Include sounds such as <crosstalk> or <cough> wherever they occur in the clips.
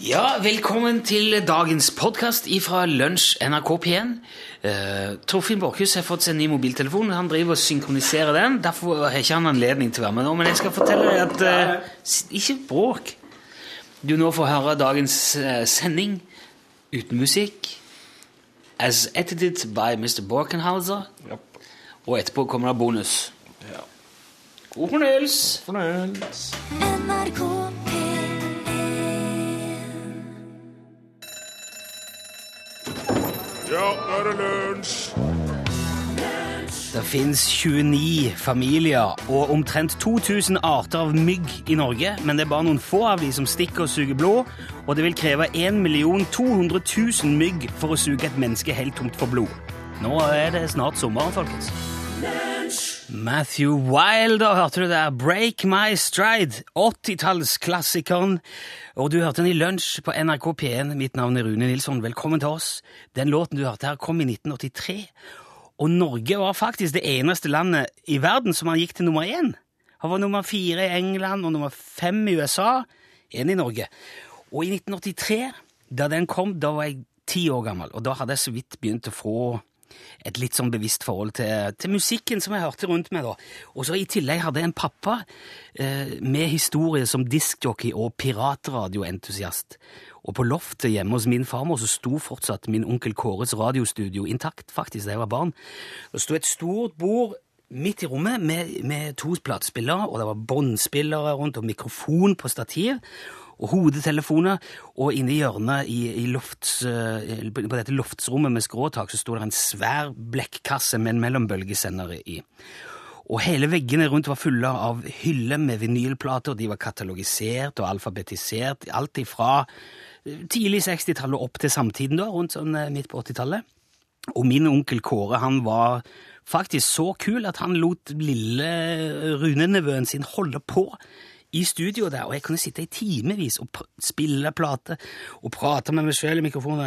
Ja, velkommen til dagens podkast fra Lunsj NRK P1. Uh, Torfinn Borchhus har fått seg ny mobiltelefon. Han driver og synkroniserer den. Derfor har ikke han anledning til å være med nå. Men jeg skal fortelle deg at uh, Ikke bråk. Du nå får høre dagens uh, sending uten musikk. As edited by Mr. Borkenhauser. Yep. Og etterpå kommer det bonus. Ja. God fornøyelse. Fornøyelse. Ja, nå er det lunsj! Det fins 29 familier og omtrent 2000 arter av mygg i Norge, men det er bare noen få av de som stikker og suger blod, og det vil kreve 1 200 000 mygg for å suge et menneske helt tomt for blod. Nå er det snart sommeren, folkens. Matthew Wilder, hørte du der? Break My Stride, 80-tallsklassikeren. Og du hørte den i lunsj på NRK P1. Mitt navn er Rune Nilsson. Velkommen til oss. Den låten du hørte her, kom i 1983. Og Norge var faktisk det eneste landet i verden som han gikk til nummer én. Han var nummer fire i England og nummer fem i USA. Én i Norge. Og i 1983, da den kom, da var jeg ti år gammel, og da hadde jeg så vidt begynt å få et litt sånn bevisst forhold til, til musikken som jeg hørte rundt meg. da. Og så I tillegg hadde jeg en pappa eh, med historie som diskjockey og piratradioentusiast. Og på loftet hjemme hos min farmor så sto fortsatt min onkel Kåres radiostudio intakt, faktisk, da jeg var barn. Det sto et stort bord midt i rommet med, med to platespillere, og det var båndspillere rundt og mikrofon på stativ og hodetelefoner, og inne i hjørnet i, i lofts, eh, på dette loftsrommet med skråtak så sto det en svær blekkasse med en mellombølgesender i. Og hele veggene rundt var fulle av hyller med vinylplater, de var katalogisert og alfabetisert, alt ifra eh, tidlig 60-tallet og opp til samtiden, da, rundt sånn eh, midt på 80-tallet. Og min onkel Kåre han var faktisk så kul at han lot lille runenevøen sin holde på i studio der, og jeg kunne sitte i timevis og spille plate og prate med meg sjøl i mikrofonen.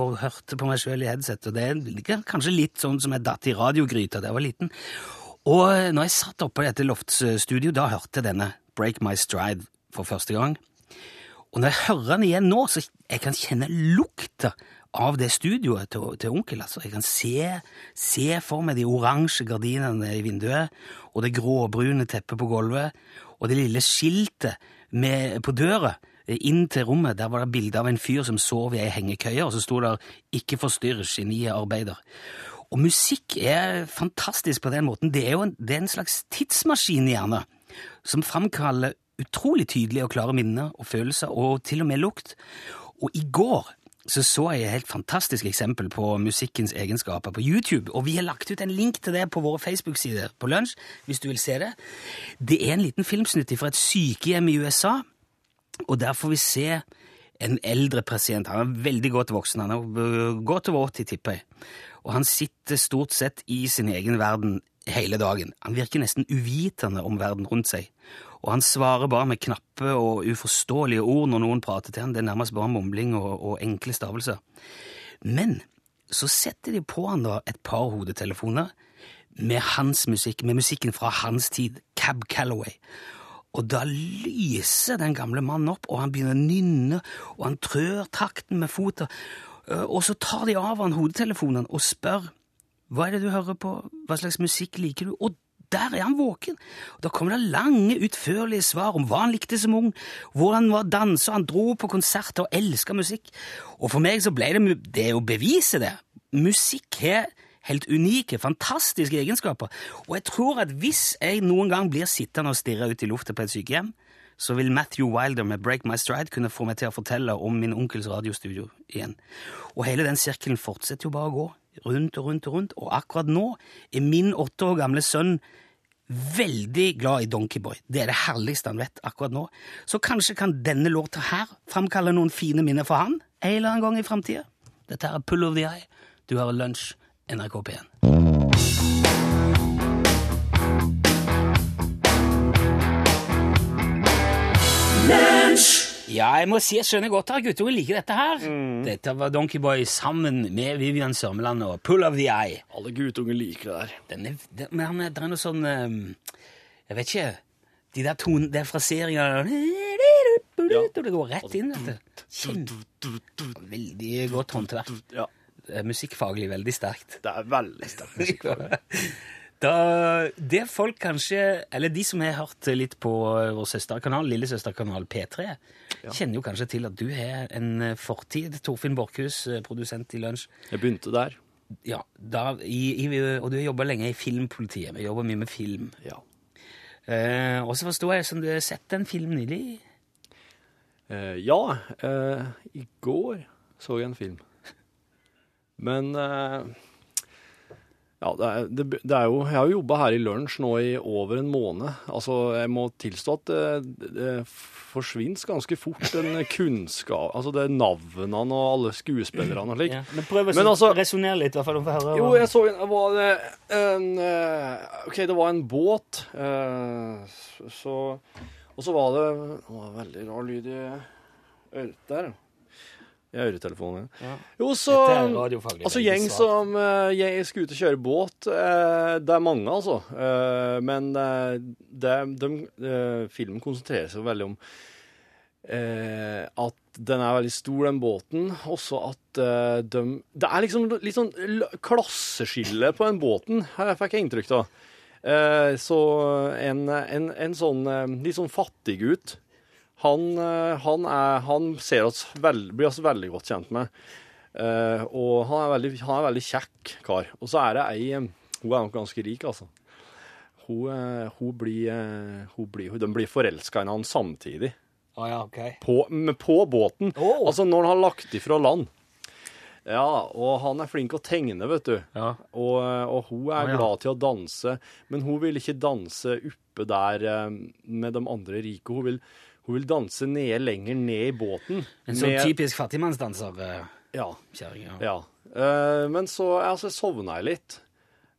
Og hørte på meg sjøl i headset, og det er kanskje litt sånn som jeg datt i radiogryta da jeg var liten. Og når jeg satt oppe i dette loftsstudio, da hørte jeg denne Break My Stride for første gang. Og når jeg hører den igjen nå, så jeg kan kjenne lukta av det studioet til, til onkel. altså. Jeg kan se, se for meg de oransje gardinene i vinduet, og det gråbrune teppet på gulvet, og det lille skiltet med, på døra inn til rommet. Der var det bilde av en fyr som sov i ei hengekøye, og så sto der 'Ikke forstyrr, geniet arbeider'. Og musikk er fantastisk på den måten. Det er jo en, det er en slags tidsmaskin, gjerne, som framkaller utrolig tydelige og klare minner og følelser, og til og med lukt. Og i går så så jeg et helt fantastisk eksempel på musikkens egenskaper på YouTube, og vi har lagt ut en link til det på våre Facebook-sider på lunsj, hvis du vil se det. Det er en liten filmsnutt fra et sykehjem i USA, og der får vi se en eldre pasient. Han er veldig godt voksen, han er godt over 80, tipper jeg. Og han sitter stort sett i sin egen verden hele dagen. Han virker nesten uvitende om verden rundt seg. Og han svarer bare med knappe og uforståelige ord når noen prater til han. Det er nærmest bare mumling og, og enkle stavelser. Men så setter de på han da et par hodetelefoner med hans musikk, med musikken fra hans tid, Cab Calloway. Og da lyser den gamle mannen opp, og han begynner å nynne, og han trør takten med foten. Og så tar de av han hodetelefonen og spør hva er det du hører på, hva slags musikk liker du? Og der er han våken. Og Da kommer det lange, utførlige svar om hva han likte som ung, hvor han var danser, han dro på konserter og elska musikk. Og for meg så ble det Det er jo beviset, det. Musikk har helt unike, fantastiske egenskaper. Og jeg tror at hvis jeg noen gang blir sittende og stirre ut i lufta på et sykehjem, så vil Matthew Wilder med Break My Stride kunne få meg til å fortelle om min onkels radiostudio igjen. Og hele den sirkelen fortsetter jo bare å gå, rundt og rundt og rundt, og akkurat nå er min åtte år gamle sønn veldig glad i Donkeyboy. Det er det herligste han vet akkurat nå. Så kanskje kan denne låta her framkalle noen fine minner for han en eller annen gang i framtida. Dette her er Pull of the Eye. Du har lunsj, NRK P1. Ja, jeg må si jeg skjønner godt at guttungen liker dette her. Dette var Donkeyboy sammen med Vivian Sørmeland og Pull of the Eye. Alle guttunger liker det der. Den er, den, men det er noe sånn ehm, Jeg vet ikke De der ton, det er fraseringer Ja. det går rett inn. vet du. Veldig godt håndverk. Ja, Det er Musikkfaglig veldig sterkt. det er veldig sterkt. <laughs> Da, det folk kanskje, eller de som har hørt litt på vår søsterkanal, lillesøsterkanal P3, kjenner jo kanskje til at du har en fortid, Torfinn Borchhus, eh, produsent i Lunsj. Jeg begynte der. Ja, da, i, i, og du har jobba lenge i filmpolitiet. Vi jobber mye med film. Ja. Eh, og så forstår jeg som du har sett en film nylig. Eh, ja, eh, i går så jeg en film. Men eh, ja, det er, det, det er jo Jeg har jo jobba her i lunsj nå i over en måned. Altså, jeg må tilstå at det, det forsvinner ganske fort, den kunnskap Altså, det er navnene og alle skuespillerne og slik. Ja, men prøv å Men altså- resonnere litt, i hvert fall. om høre. Jo, jeg så en, var det en eh, OK, det var en båt. eh, så Og så var det Det var veldig rar lyd i øret der. I øretelefonen. Ja. Jo, så Altså, gjeng som uh, skal ut og kjøre båt, uh, det er mange, altså. Uh, men eh, det, de, eh, filmen konsentrerer seg veldig om eh, at den er veldig stor, den båten. Også at eh, de Det er liksom litt sånn klasseskille på den båten, her fikk jeg inntrykk av. Eh, så en, en, en sånn eh, litt sånn fattiggutt han, eh, han, er, han ser oss veld, blir oss veldig godt kjent med. Uh, og han er, veldig, han er veldig kjekk kar. Og så er det ei eh, Hun er nok ganske rik, altså. Hun, hun blir, hun blir, De blir forelska i han samtidig. Å ja, ok. På, på båten. Oh. Altså når han har lagt ifra land. Ja, og han er flink å tegne, vet du. Ja. Og, og hun er Å, ja. glad til å danse, men hun vil ikke danse oppe der med de andre rike. Hun vil, hun vil danse nede, lenger ned i båten. En sånn med- typisk fattigmannsdanser, eh, Ja. Kjæring, Ja. ja. Uh, men så altså, sovna jeg litt.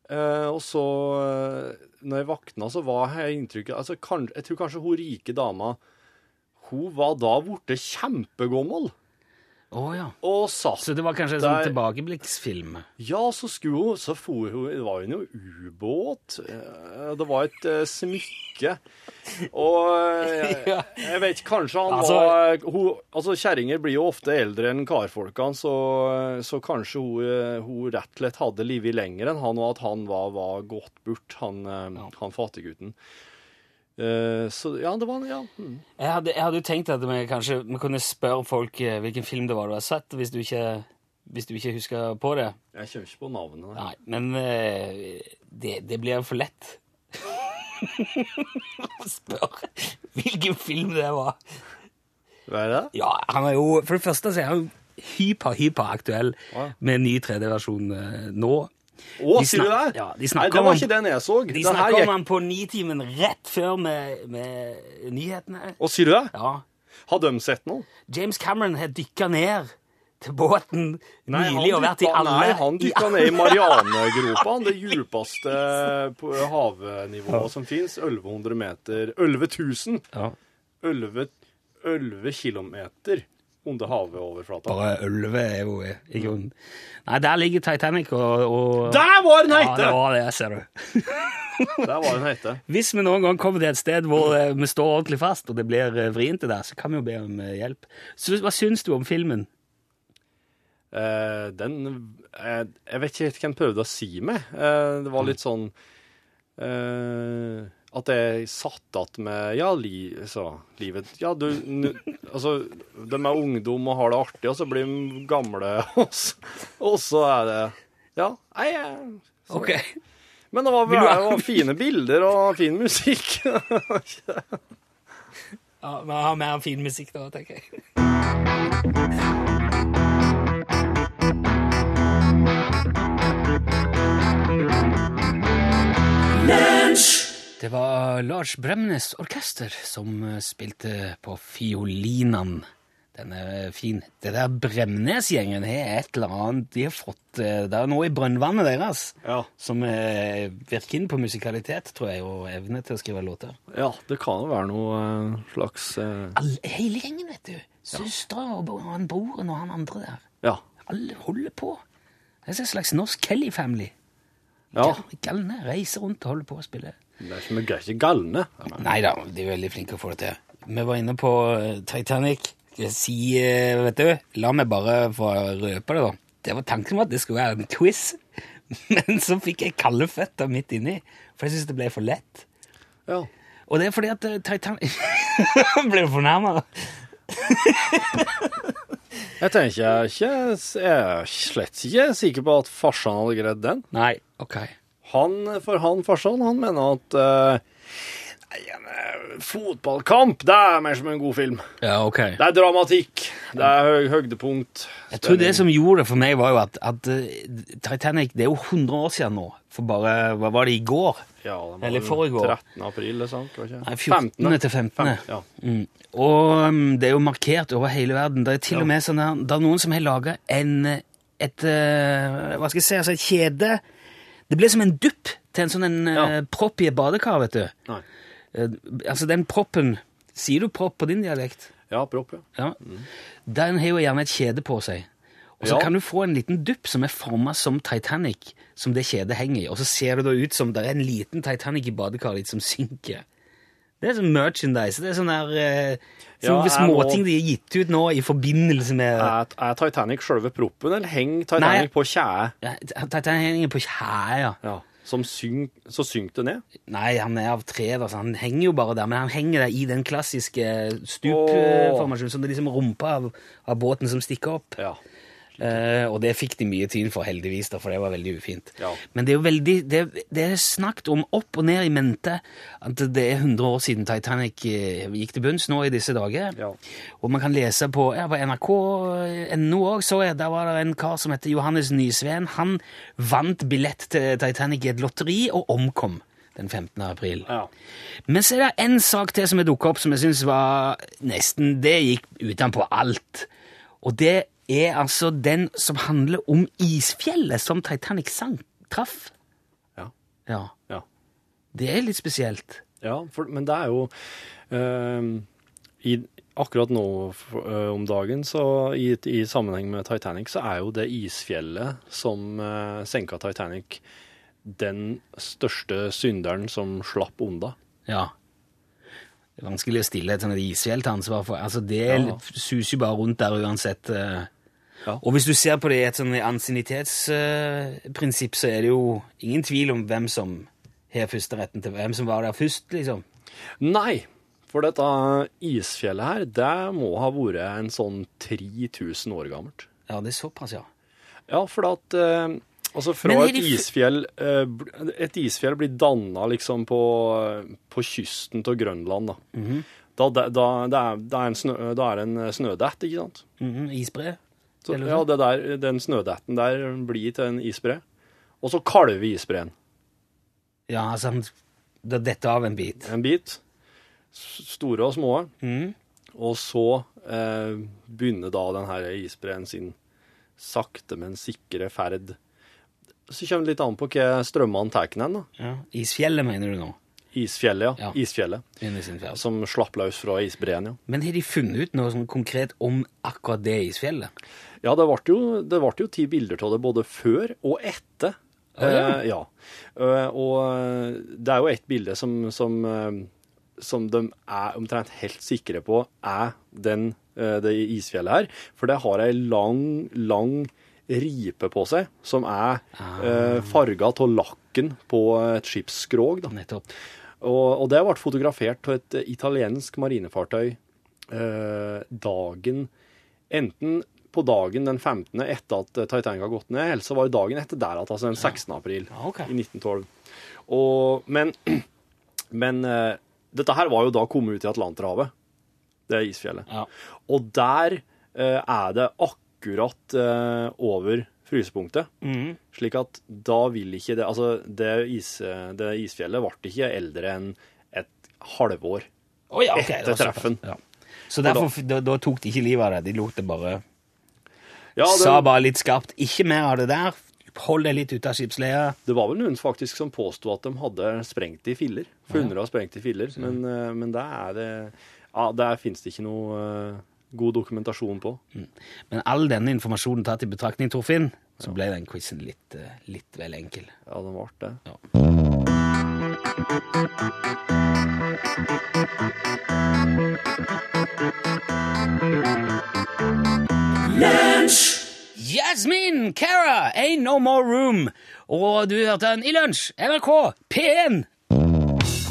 Uh, og så, uh, når jeg våkna, så var jeg inntrykket altså, kan, Jeg tror kanskje hun rike dama Hun var da blitt kjempegammel. Å ja. Og satt Så det var kanskje en sånn tilbakeblikksfilm? Ja, så skulle hun Så for hun Det var jo noe ubåt. eh, Det var et uh, smykke. Og eh, <laughs> jeg, jeg vet kanskje han Altså- var hun, Altså, kjerringer blir jo ofte eldre enn karfolkene, så, så kanskje hun, hun rett og slett hadde livet lenger enn han, og at han var, var godt bort, han, ja. han fattiggutten. Eh, Så ja, det var Ja. mm. Jeg hadde, jeg hadde jo tenkt at vi kanskje vi kunne spørre folk eh, hvilken film det var du har sett, hvis du ikke, hvis du ikke husker på det. Jeg kommer ikke på navnet. Nei, men uh, det, det blir for lett. <laughs> Spør hvilken film det var. Hva er det? Ja, han er jo, For det første så er han jo hyper, hyperaktuell Ja. med en ny 3D-versjon eh, nå. Å, De sier du det? ja, de Nei, det var ikke den jeg så. De snakker gikk- om han på Nitimen rett før med, med nyhetene. Å, sier du det? Ja. Har de sett noe? James Cameron har dykka ned til båten Nei, nylig og vært i alle Nei, han dykka ned i Marianegropa, det djupeste på ja. som fins. 1100 meter 11 000! Ja. 11, 11 kilometer under havoverflata. Bare ølve er jo i grunnen Nei, der ligger Titanic og, og Der var den Ja, det var det, ser du. <laughs> Der var den heite. Hvis vi noen gang kommer til et sted hvor eh, vi står ordentlig fast, og det blir eh, vrient der, så kan vi jo be om eh, hjelp. Så hva syns du om filmen? Uh, den eh, Jeg vet ikke helt hva han prøvde å si meg. Uh, det var litt sånn eh, At jeg satt igjen med Ja, li, så, livet Ja, du Altså, de er ungdom og har det artig, og så blir de gamle, <laughs> og så, og så er det Ja. Nei, så, Ok. Men det var, det var fine bilder og fin musikk. <laughs> Ja, Vi har mer fin musikk da, tenker jeg. Det var Lars Bremnes orkester som eh, spilte på fiolinene. Den er fin. Det der Bremnes-gjengen har et eller annet De har fått eh, Det er noe i brønnvannet deres Ja. som eh, virker inn på musikalitet, tror jeg, og evne til å skrive låter. ja, det kan jo være noe eh, slags uh... All, hele gjengen, vet du. Søstera og han broren og han andre der. Ja. Alle holder på. Det er en slags norsk Kelly Family. ja. Gal- Galne reiser rundt og holder på å spille. Vi er ikke galne. Nei da, de er veldig flinke å få det til. vi var inne på eh, Titanic. Skal jeg si, eh, vet du, la meg bare få røpe det, da. Det var tanken var at det skulle være en quiz, <laughs> men så fikk jeg kalde føtter midt inni, for jeg syntes det ble for lett. Ja. Og det er fordi at eh, Titanic <laughs> Ble du fornærma? Jeg tenker ikke Jeg er slett ikke sikker på at farsan hadde greid den. Nei, ok. Han, for han farsan, han mener at eh, Nei, en fotballkamp, det er mer som en god film. Ja, ok. Det er dramatikk. Det er høy, høydepunkt. Jeg tror det som gjorde det for meg, var jo at, at eh, Titanic Det er jo 100 år siden nå. For bare Hva var det i går? ja, det var Eller forrige år. 13. april, eller sant? Var ikke? Nei, 14. til 15. 15 Ja. Mm. Og um, det er jo markert over hele verden. Det er til Ja. og med sånn der, det er noen som har laga en et, eh, Hva skal jeg si, altså et kjede Det ble som en dupp til en sånn en Ja. uh, propp i et badekar, vet du. Eh, altså den proppen Sier du propp på din dialekt? Ja, propp, ja. Ja. Den har jo gjerne et kjede på seg. Og så Ja. kan du få en liten dupp som er forma som Titanic, som det kjedet henger i. Og så ser det da ut som det er en liten Titanic i badekaret ditt som synker. Det er sånn merchandise. Det er sånn der eh, sånne Ja, jeg småting må- de har gitt ut nå i forbindelse med Er, er Titanic selve proppen, eller henger Titanic Nei. på? Ja, Titanic henger på kjære, ja. Ja. Som synk, så synker det ned? Nei, han er av tre, da, så han henger jo bare der. Men han henger der i den klassiske stupformasjonen, som det er liksom rumpa av, av båten som stikker opp. Ja. Eh, og det fikk de mye tyn for, heldigvis, da, for det var veldig ufint. Ja. Men det er jo veldig Det, det er snakket om opp og ned i mente at det er 100 år siden Titanic eh, gikk til bunns nå i disse dager. Ja. Og man kan lese på, ja, på nrk.no òg, så jeg, der var det en kar som heter Johannes Nysveen. Han vant billett til Titanic i et lotteri og omkom den 15. april. ja. Men så er det en sak til som er dukket opp som jeg syns var nesten Det gikk utenpå alt. Og det er altså den som handler om isfjellet som Titanic sank, traff. Ja. Ja. ja. Det er litt spesielt. Ja, for, men det er jo ehm, i, Akkurat nå eh, om dagen, så i, i sammenheng med Titanic, så er jo det isfjellet som uh, senka Titanic, den største synderen som slapp unna. Ja. Det er vanskelig å stille et sånt isfjell til ansvar for. Altså, det Ja. suser jo bare rundt der uansett. eh. Ja. Og hvis du ser på det i et sånn ansiennitetsprinsipp, så er det jo ingen tvil om hvem som har førsteretten til hvem som var der først, liksom. Nei, for dette isfjellet her, det må ha vært en sånn 3000 år gammelt. Ja, det er såpass, ja. Ja, for at eh, Altså, fra et isfjell eh, Et isfjell blir danna liksom på, på kysten av Grønland, da. Mhm. Da, da, da, det er, er en snø, da er det en snødett, ikke sant? Mhm, Isbre? Så, ja, sånn. det der, den snødetten der blir til en isbre. Og så kalver isbreen Ja, altså det detter av en bit. en bit. Store og små. Mm. Og så eh, begynner da den her isbreen sin sakte, men sikre ferd. Så kommer det litt an på hva strømmene tar den, da. Ja. Isfjellet, mener du nå? Isfjellet, ja. Ja. Isfjellet. Som slapp løs fra isbreen, ja. Men har de funnet ut noe sånn konkret om akkurat det isfjellet? Ja, det ble jo, det ble jo ti bilder av det både før og etter. Ah, ja. Eh, ja. Eh, og eh, det er jo ett bilde som, som, eh, som de er omtrent helt sikre på er den, eh, det isfjellet her. For det har ei lang, lang ripe på seg, som er uh, farga av lakken på et skipsskrog. Nettopp. Og, og det ble fotografert av et italiensk marinefartøy eh, dagen Enten på dagen den 15. etter at Titanic har gått ned, eller så var det dagen etter der, at, altså den 16. april Ja, okay. i 1912. Og, men <clears throat> men eh, dette her var jo da kommet ut i Atlanterhavet, det isfjellet. Ja. Og der eh, er det akkurat eh, over frysepunktet. Mm. Slik at da vil ikke det Altså, det, is, det isfjellet ble ikke eldre enn et halvår. oh, ja, okay, Etter treffen. Ja. Så derfor, da, da tok de ikke livet av det. De lot det bare ja, det... Sa bare litt skarpt 'ikke mer av det der'. Hold deg litt ute av skipsleia. Det var vel noen faktisk som påsto at de hadde sprengt i filler. Funnet og sprengt i filler. Men, eh, men der, er det, ja, der finnes det ikke noe eh, god dokumentasjon på. Mm. Men all denne informasjonen tatt i betraktning, Torfinn, så ble den quizen litt, eh, litt, vel enkel. Ja, den ble det. Ja. Yeah! Jasmine Cara, Ain't No More Room. Og du hørte den i lunsj. NRK P1.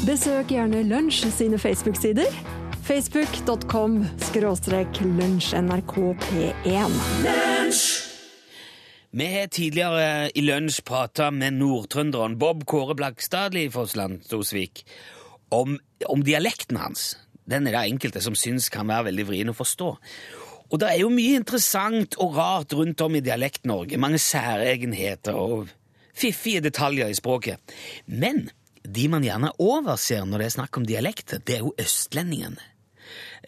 Besøk gjerne Lunsj sine Facebook-sider. Facebook.com skråstrek lunsjnrkp1. Vi har tidligere i lunsj prata med nordtrønderen Bob Kåre Blakstadli Fossland Storsvik om, om dialekten hans. Den er det enkelte som syns kan være veldig vrien å forstå. Og det er jo mye interessant og rart rundt om i Dialekt-Norge. Mange særegenheter og fiffige detaljer i språket. Men de man gjerne overser når det er snakk om dialekter, det er jo østlendingene.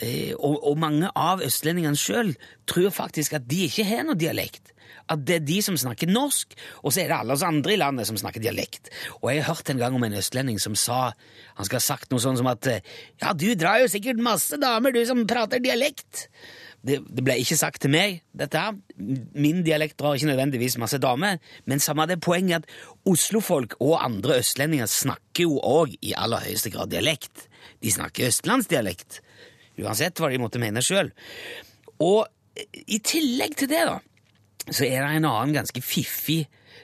Eh, og, og mange av østlendingene sjøl tror faktisk at de ikke har noe dialekt. At det er de som snakker norsk, og så er det alle oss andre i landet som snakker dialekt. Og jeg har hørt en gang om en østlending som sa Han skal ha sagt noe sånn som at Ja, du drar jo sikkert masse damer, du som prater dialekt. Det, det ble ikke sagt til meg, dette her. Min dialekt drar ikke nødvendigvis masse damer, men samme det poenget at oslofolk og andre østlendinger snakker jo òg i aller høyeste grad dialekt. De snakker østlandsdialekt, uansett hva de måtte mene sjøl. Og i tillegg til det, da, så er det en annen ganske fiffig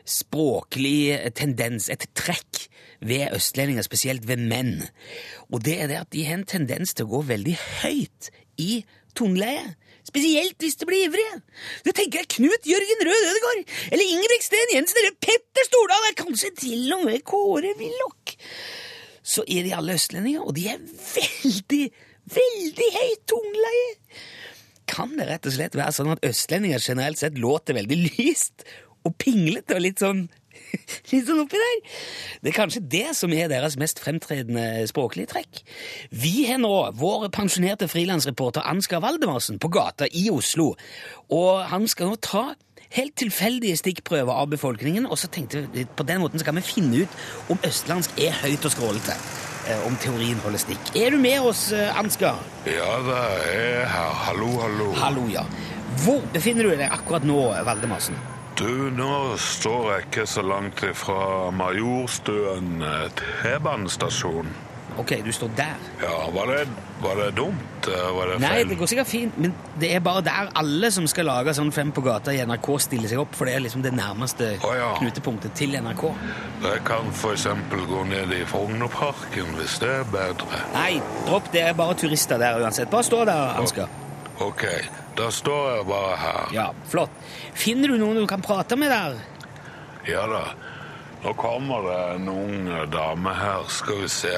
språklig tendens, et trekk, ved østlendinger, spesielt ved menn. Og det er det at de har en tendens til å gå veldig høyt i toneleie. Spesielt hvis de blir ivrige. Det tenker jeg Knut Jørgen Rød Ødegaard, eller Ingebrigt Jensen, eller Petter Stordal, er kanskje til og med Kåre Willoch. Så er de alle østlendinger, og de er veldig, veldig høyt tungleie. Kan det rett og slett være sånn at østlendinger generelt sett låter veldig lyst og pinglete og litt sånn <laughs> litt sånn oppi der. Det er kanskje det som er deres mest fremtredende språklige trekk. Vi har nå vår pensjonerte frilansreporter Ansgar Valdemarsen på gata i Oslo, og han skal nå ta helt tilfeldige stikkprøver av befolkningen, og så tenkte vi på den måten skal vi finne ut om østlandsk er høyt og skrålete. eh, Om teorien holder stikk. Er du med oss, eh, Ansgar? Ja, det er her. Hallo, hallo. Hallo, ja. Hvor befinner du deg akkurat nå, Valdemarsen? Du, nå står jeg ikke så langt ifra Majorstuen eh, T-banestasjon. Ok, du står der. Ja, var det, var det dumt? Eh, Var det Nei, feil? det går sikkert fint, men det er bare der alle som skal lage sånn Fem på gata i NRK, stiller seg opp, for det er liksom det nærmeste oh, ja. knutepunktet til NRK. Jeg kan eksempel gå ned i Frognerparken hvis det er bedre. Nei, dropp det, er bare turister der uansett. Bare stå der, Ansgar. Ok, da står jeg bare her. Ja, flott. Finner du noen du kan prate med der? Ja da. Nå kommer det en ung dame her, skal vi se.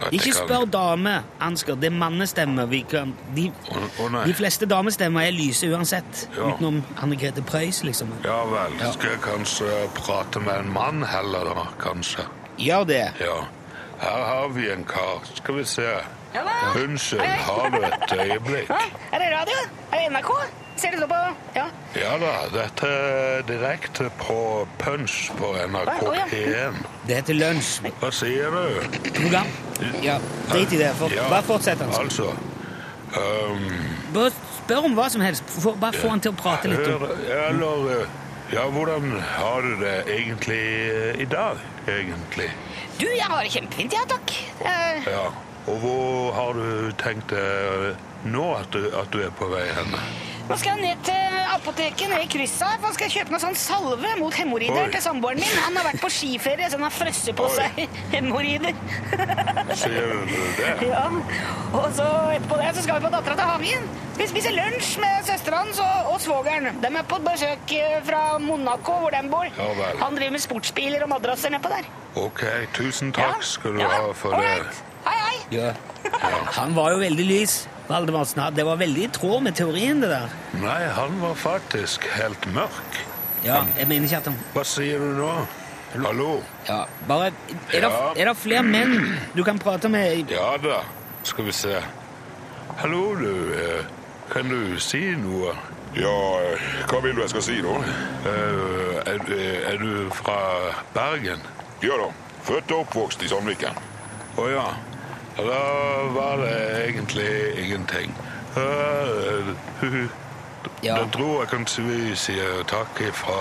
At Ikke kan- spør dame, Ansgar. Det er mannestemmer. Vi kan, de, Oh, oh, de fleste damestemmer er lyse uansett. Ja. Utenom Anne Grete Preus, liksom. Ja vel. Ja. Skal jeg kanskje prate med en mann heller, da? Kanskje. Gjør det. Ja. Her har vi en kar. Skal vi se. Ja. Unnskyld, Hei. har du et øyeblikk? <laughs> Hva? Er det radio? Er det NRK? Ser du så på Ja. Ja da, dette er direkte på Punch på NRK Å, ja. P1. Det heter lunsj. Hva sier du? Program. Ja, drit i det. For, Ja, Bare fortsett, altså. Altså um, Bare spør om hva som helst. For, bare få han til å prate litt. om hør, Eller eh, Ja, hvordan har du det egentlig eh, i dag, egentlig? Du, jeg har det kjempefint, ja, takk. Eh, Ja. Og hvor har du tenkt deg nå at du, at du er på vei hen? Nå skal jeg ned til apoteket nede i krysset her, for nå skal jeg kjøpe noe sånn salve mot hemoroider til samboeren min. Han har vært på skiferie, så han har frosset på Oi. seg <laughs> hemoroider. Sier du det? <laughs> Ja, og så etterpå det så skal vi på dattera til Havien. Vi spiser lunsj med søstera hans og, og svogeren. De er på besøk eh, fra Monaco, hvor de bor. Ja. Han driver med sportsbiler og madrasser nedpå der. Ok, tusen takk skal du ja. ha for det. Hei, hei. Ja. <laughs> Han var jo veldig lys, Valdemarsen. Det var veldig i tråd med teorien, det der. Nei, han var faktisk helt mørk. Ja, jeg mener ikke at han Hva sier du nå? Hallo? ja, Bare Er det, Ja. er det flere menn du kan prate med? Ja da, skal vi se. Hallo, du. eh, Kan du si noe? Ja, eh, hva vil du jeg skal si nå? Eh, Er, er du fra Bergen? Ja da, født og oppvokst i Sandviken. Å ja. Og da var det egentlig ingenting. Ja. Da tror jeg kanskje vi sier takk fra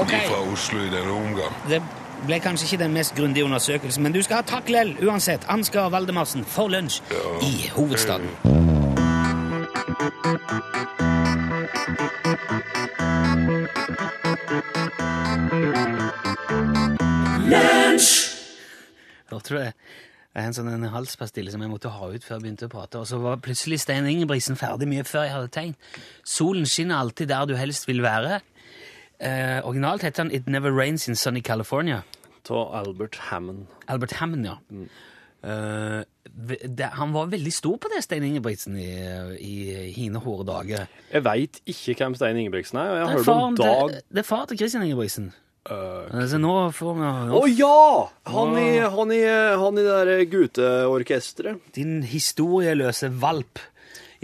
okay. fra Oslo i denne omgang. Det ble kanskje ikke den mest grundige undersøkelsen, men du skal ha takk lell uansett. Ansgar Valdemarsen for lunsj ja. i hovedstaden. Lunsj! Hørte tror jeg en sånn en halspastille som jeg måtte ha ut før jeg begynte å prate, og så var plutselig Stein Ingebrigtsen ferdig mye før jeg hadde tegn. Solen skinner alltid der du helst vil være. Eh, originalt heter han It Never Rains in Sunny California. Av Albert Hammond. Albert Hammond, ja. Mm. Uh, det, han var veldig stor på det, Stein Ingebrigtsen, i, i hine hårde dager. Jeg veit ikke hvem Stein Ingebrigtsen er, jeg har hørt om Dag det er far til Christian Ingebrigtsen. Altså, nå får vi Å ja! Han i, han i, han i det der guteorkesteret. Din historieløse valp.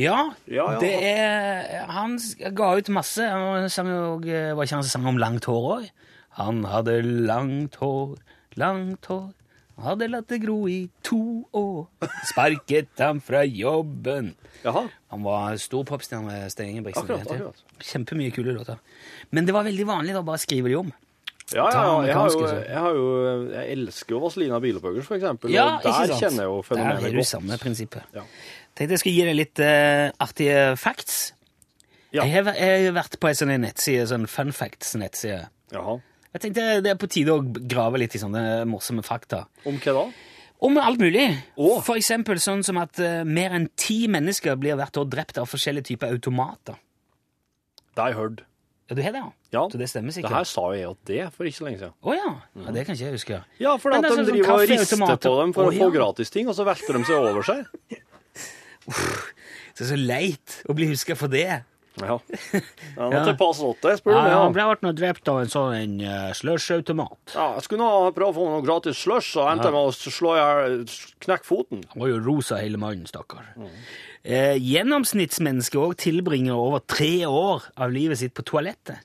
Ja, Ja, ja. det er Han ga ut masse. Han sang jo Var ikke han som sang om langt hår òg? Han hadde langt hår, langt hår. Han hadde latt det gro i to år. Sparket ham fra jobben. Jaha. Han var stor popstjerne, Stein Ingebrigtsen. Akkurat, vet du. akkurat. Kjempemye kule låter. Men det var veldig vanlig da å bare skrive de om. Ja, ja, ja. Jeg, har jo, jeg, har jo, jeg elsker jo Vazelina Bilopphøggers, for eksempel. Ja, og der kjenner jeg jo fenomenet godt. Der er godt. samme prinsippet. Ja. Tenkte jeg skulle gi deg litt uh, artige facts. Ja. Jeg, har, jeg har vært på en sånn nettside, sånn fun facts-nettside. Jeg tenkte det er på tide å grave litt i sånne morsomme fakta. Om hva da? Om alt mulig. Oh. For eksempel sånn som at uh, mer enn ti mennesker blir hvert år drept av forskjellige typer automater. Det har jeg hørt. Ja, du har det, ja? Ja. Så det stemmer sikkert. Det her sa jo jeg at det for ikke så lenge siden. Å ja. ja. Det kan ikke jeg huske. Ja, for at er de sånn driver og rister på dem for Å, å få gratis ting, og så velter de seg over seg. <laughs> Det er så leit å bli huska for det. Ja. <laughs> det er Nå til pass åtte, spør du Ja, meg. han ble ble drept av en sånn en, uh, slush-automat. Ja, jeg skulle nå prøve å få noe gratis slush, så endte jeg med å slå i knekke foten. Han var jo rosa hele mannen, stakkar. Eh, gjennomsnittsmennesket òg tilbringer over tre år av livet sitt på toalettet.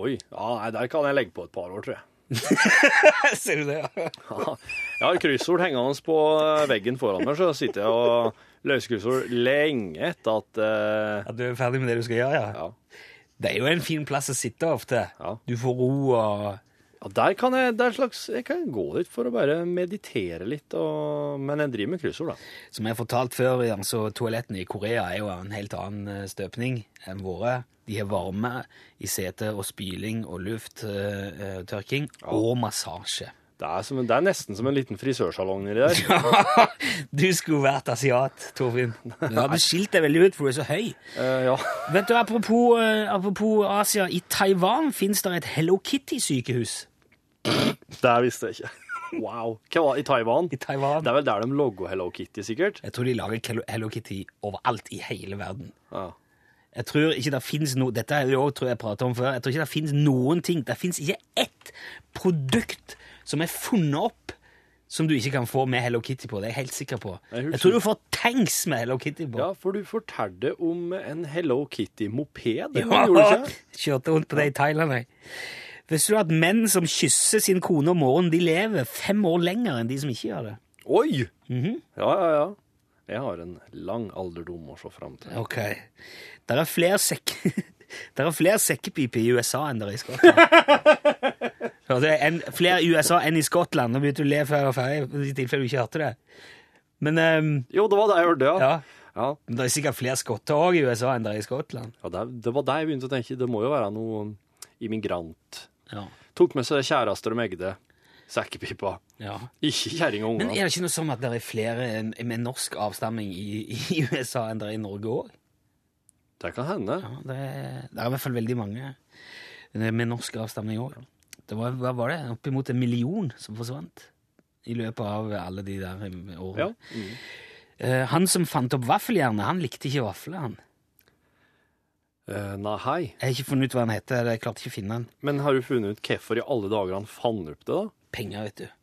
Oi, ja, der kan jeg legge på et par år, tror jeg. <laughs> Ser du det? Ja. Ja, Jeg har kryssord hengende på eh, veggen foran meg, så sitter jeg og løser kryssord lenge etter at uh... At du er ferdig med det du skal gjøre, ja. ja. Det er jo en fin plass å sitte ofte. Ja. Du får ro og ja, der kan jeg det er slags, Jeg kan gå dit for å bare meditere litt, og, men jeg driver med kryssord, da. Som jeg har fortalt før, så toalettene i Korea er jo en helt annen eh, støpning enn våre. De har varme i setet og spyling og lufttørking og massasje. Det er, som, det er nesten som en liten frisørsalong nedi der. <laughs> du skulle vært asiat, Torfinn. Du hadde skilt deg veldig ut, for du er så høy. Uh, ja. Vet du, Apropos, eh, apropos Asia, i Taiwan fins det et Hello Kitty-sykehus. Det visste jeg ikke. Wow. Hva var? I Taiwan? I Taiwan. Det er vel der de logger Hello Kitty, sikkert? Jeg tror de lager Hello- Kitty overalt i hele verden. Ja. Jeg tror ikke det finnes noe Dette er jo tror jeg jeg pratet om før. Jeg tror ikke det finnes noen ting Det finnes ikke ett produkt som er funnet opp som du ikke kan få med Hello Kitty på. Det er jeg helt sikker på. Jeg Jeg tror du får tanks med Hello Kitty på. ja, for du fortalte om en Hello Kitty-moped. <laughs> Ja? Kjørte rundt på det i Thailand, jeg. Visste du at menn som kysser sin kone om morgenen, de lever fem år lenger enn de som ikke gjør det? Oi! Mhm. Ja, ja, ja. Jeg har en lang alderdom å se fram til. Ok. Det er flere sekk... <laughs> Det er flere sekkepiper i USA enn det er i Skottland. <laughs> Det en, flere i USA enn i Skottland. Nå begynte du å le før jeg var ferdig, i tilfelle du ikke hørte det. Men um, Jo, det var det jeg hørte, ja. ja, Ja, men det er sikkert flere skotter òg i USA enn det er i Skottland. ja det, det var det jeg begynte å tenke. Det må jo være noe immigrant. Ja, Tok med seg kjæreste og megde. Sekkepipa. ja. Ikke kjerring og Men er det ikke noe sånn at det er flere med norsk avstamming i, i USA enn det er i Norge òg? Det kan hende. Ja, det, er, det er i hvert fall veldig mange med norsk avstamning òg. Det var, hva var det? Oppimot en million som forsvant i løpet av alle de der årene. Ja. Mm. Eh, han som fant opp vaffeljernet, han likte ikke vafler, han. Uh, nei, hei. Jeg har ikke funnet ut hva han heter. Jeg klarte ikke å finne han. Men har du funnet ut hvorfor i alle dager han fant opp det, da? Penger, vet du.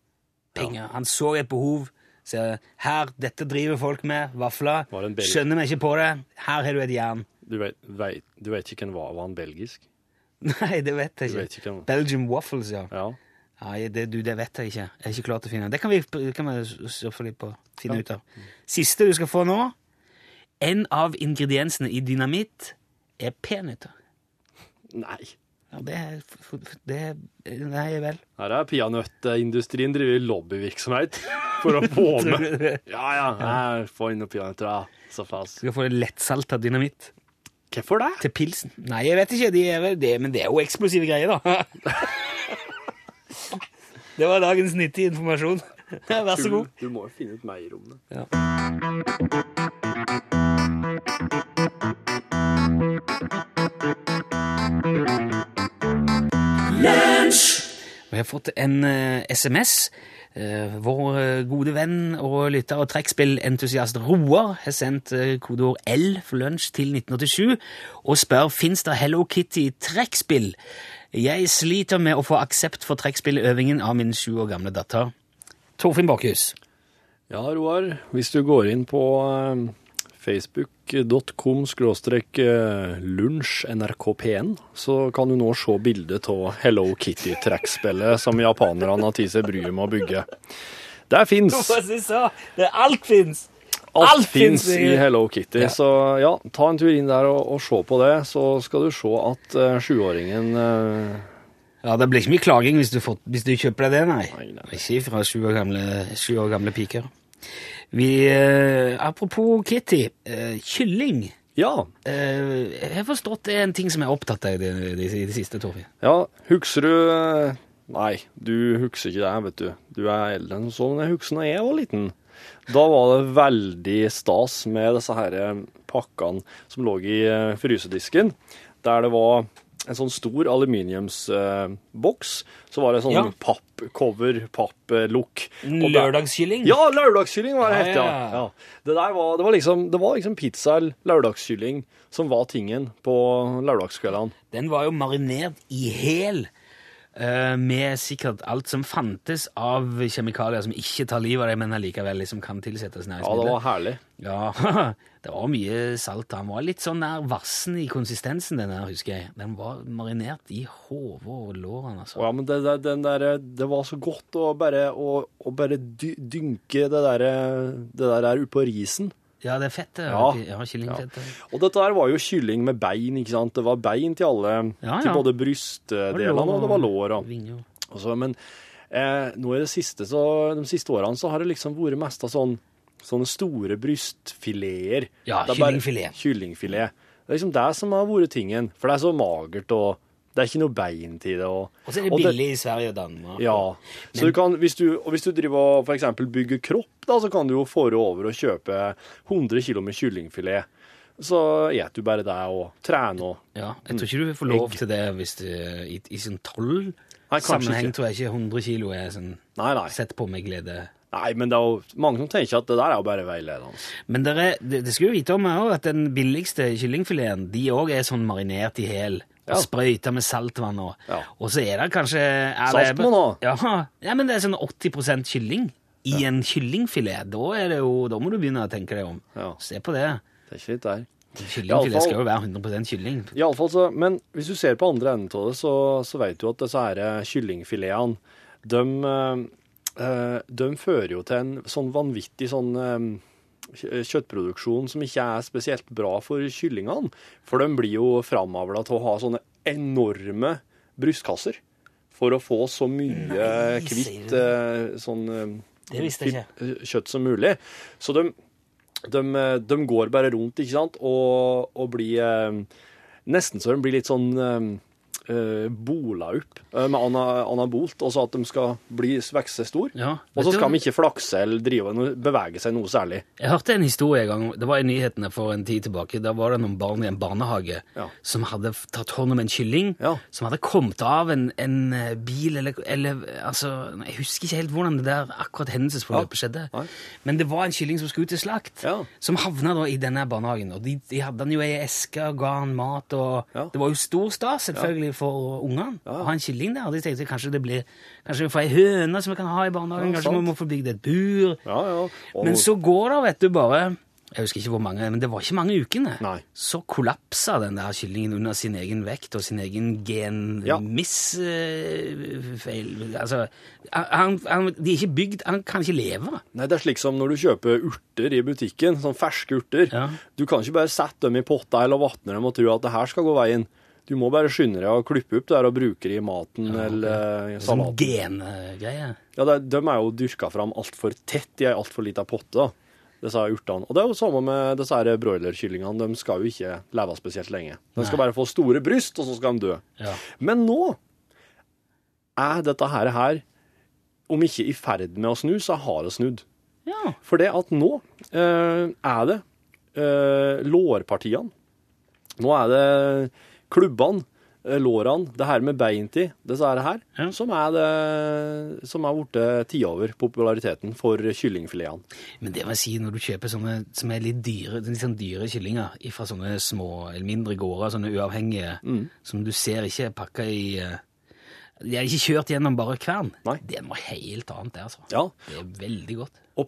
Penger. Han så et behov. Så her, dette driver folk med. Vafler. Skjønner vi ikke på det. Her har du et jern. Du vet, vet, du vet ikke hvem var, var han belgisk? <laughs> Nei, det vet jeg ikke. vet ikke. Belgium waffles, ja. Ja. Nei, det, du, det vet jeg ikke. Jeg er ikke klar til å finne. Det kan vi, kan vi litt på. Finne ut av. Siste du skal få nå. En av ingrediensene i dynamitt er peanøtter. Nei. Ja, det er, det er Nei vel. Her er peanøttindustrien driver lobbyvirksomhet for å få <laughs> med Ja, ja, få inn noen peanøtter, da. Så fast. Du skal få lettsalta dynamitt Hvorfor det? til pilsen. Nei, jeg vet ikke, de er vel det, men det er jo eksplosive greier, da. <laughs> det var dagens nyttige informasjon. <laughs> Vær så god. Du må jo finne ut meg i det. Ja. Vi har fått en eh, SMS. Eh, vår eh, gode venn og lytter og trekkspillentusiast Roar har sendt eh, kodeord L for lunsj til 1987 og spør fins det Hello Kitty trekkspill. Jeg sliter med å få aksept for trekkspilløvingen av min sju år gamle datter. Torfinn Bakhus. Ja, Roar, hvis du går inn på eh, facebook.com skråstrek eh, lunsj nrkp1, så kan du nå se bildet av Hello Kitty-trekkspillet som japanerne har tatt seg bryet med å bygge. Det fins. Alt fins! Alt alt fins i- Hello Kitty. Ja. Så ja, ta en tur inn der og, og se på det, så skal du se at uh, sjuåringen uh, Ja, Det blir ikke mye klaging hvis du, får, hvis du kjøper deg det, nei. Nei, nei. Ikke fra sju år gamle, sju år gamle piker. Vi, eh, apropos Kitty, eh, kylling. Ja. Eh, jeg har forstått det er en ting som er opptatt av i det, det, det siste, Torfinn. Ja, husker du eh, Nei, du husker ikke det, vet du. Du er eldre enn så, men jeg husker når jeg var liten. Da var det veldig stas med disse her eh, pakkene som lå i eh, frysedisken, der det var en sånn stor aluminiumsboks, så var det sånn Ja. pappcover, papplukk. Lørdagskylling? Ja, lørdagskylling var det Ja, het, ja. ja. Det var, det var liksom, det var liksom pizza eller lørdagskylling som var tingen på lørdagskveldene. Den var jo marinert i hæl. Eh, med sikkert alt som fantes av kjemikalier som ikke tar livet av deg, men allikevel liksom kan tilsettes Ja, det var herlig. Ja, <laughs> det var mye salt. Han var litt sånn nær vassen i konsistensen, den der, husker jeg. Den var marinert i hodet og lårene, altså. Ja, men det, den der, det var så godt å bare, å, å bare dy, dynke det der, det der oppå risen. Ja, det er fett, Ja. Ja, ja. Og dette der var jo kylling med bein, ikke sant? Det var bein til alle, Ja, til både brystdelene og det var lår. Og, og så, men eh, nå i det siste, så, de siste årene så har det liksom vært mest av sånn, sånne store brystfileter. Ja, Det kyllingfilet. Kyllingfilet. Det er liksom det som har vært tingen, for det er så magert, og det er ikke noe bein til det. Og, Og så er det billig i Sverige og Danmark. Ja. Så du kan, hvis du, og hvis du driver og eksempel bygger kropp, da, så kan du jo fore over og kjøpe 100 kg med kyllingfilet. Så spiser du bare det og trener og Ja, jeg tror ikke du får lov til det hvis du, i, i sånn toll-sammenheng tror jeg ikke 100 kilo er sånn Nei, nei. sett på med glede. Nei, men det er jo mange som tenker at det der er jo bare veiledende. Men det, er, det, det skulle jo vite om også at den billigste kyllingfileten, de òg er sånn marinert i hæl. Og sprøyter med saltvann. Og, Ja. og så er det kanskje er Salt også? nå! ja, ja, men det er sånn 80% kylling i en kyllingfilet. Da, er det jo, da må du begynne å tenke deg om. Se på det. Det er ikke litt der. Kyllingfilet skal jo være 100% kylling. I alle fall så, men hvis du ser på andre enden av det, så, så vet du at disse her kyllingfiletene, de, eh, de fører jo til en sånn vanvittig sånn eh, kjøttproduksjon som ikke er spesielt bra for kyllingene. For de blir jo framavla til å ha sånne enorme brystkasser for å få så mye kvitt eh, sånn eh, eh, kjøtt som mulig. Så de, de, de går bare rundt, ikke sant, og, og blir Nesten så de blir litt sånn eh, bola opp eh, med ana, anabolt, og så at de skal bli vokse stor. Ja, Og så skal de ikke flakse eller drive noe, bevege seg noe særlig. Jeg hørte en historie en gang, det var i nyhetene for en tid tilbake. Da var det noen barn i en barnehage Ja. som hadde tatt hånd om en kylling Ja. som hadde kommet av en, en eh, bil, eller, eller altså, Jeg husker ikke helt hvordan det der akkurat hendelsesforløpet skjedde. Men det var en kylling som skulle ut til slakt, som havna da i denne barnehagen. Og de, de hadde den jo i ei eske og ga han mat, og det var jo stor stas selvfølgelig for ungene Ja. å ha en kylling der. De tenkte kanskje det blir Kanskje vi får ei høne som vi kan ha i barnehagen, Ja, kanskje sant. vi må få bygd et bur. Ja, ja. Og, Men så går det, vet du, bare Jeg husker ikke hvor mange, men det var ikke mange ukene. Nei. Så kollapsa den der kyllingen under sin egen vekt og sin egen Ja. genmissfeil. altså, han, han, de er ikke bygd Han kan ikke leve. Nei, det er slik som når du kjøper urter i butikken, sånn ferske urter. Ja. Du kan ikke bare sette dem i potta eller vatne dem og tro at det her skal gå veien. Du må bare skynde deg å klippe opp det her og bruke det i maten eller i Sånn salaten. gengreie. Ja, det, de er jo dyrka fram altfor tett i ei altfor lita potte, disse urtene. Og det er jo samme med disse broilerkyllingene. De skal jo ikke leve spesielt lenge. De skal Nei. bare få store bryst, og så skal de dø. Ja. Men nå er dette her, her om ikke i ferd med å snu, så har det snudd. Ja. For det at nå eh, er det eh, lårpartiene. Nå er det klubbene, eh, lårene, det her med bein til, disse her, Ja. som er det som er blitt tiover over populariteten for kyllingfiletene. Men det må jeg si, når du kjøper sånne som er litt dyre, litt sånn dyre kyllinger fra sånne små eller mindre gårder, sånne uavhengige, Mm. som du ser ikke er pakka i eh, De er ikke kjørt gjennom bare kvern. Nei. Det er noe helt annet, det, altså. Ja, Det er veldig godt. Og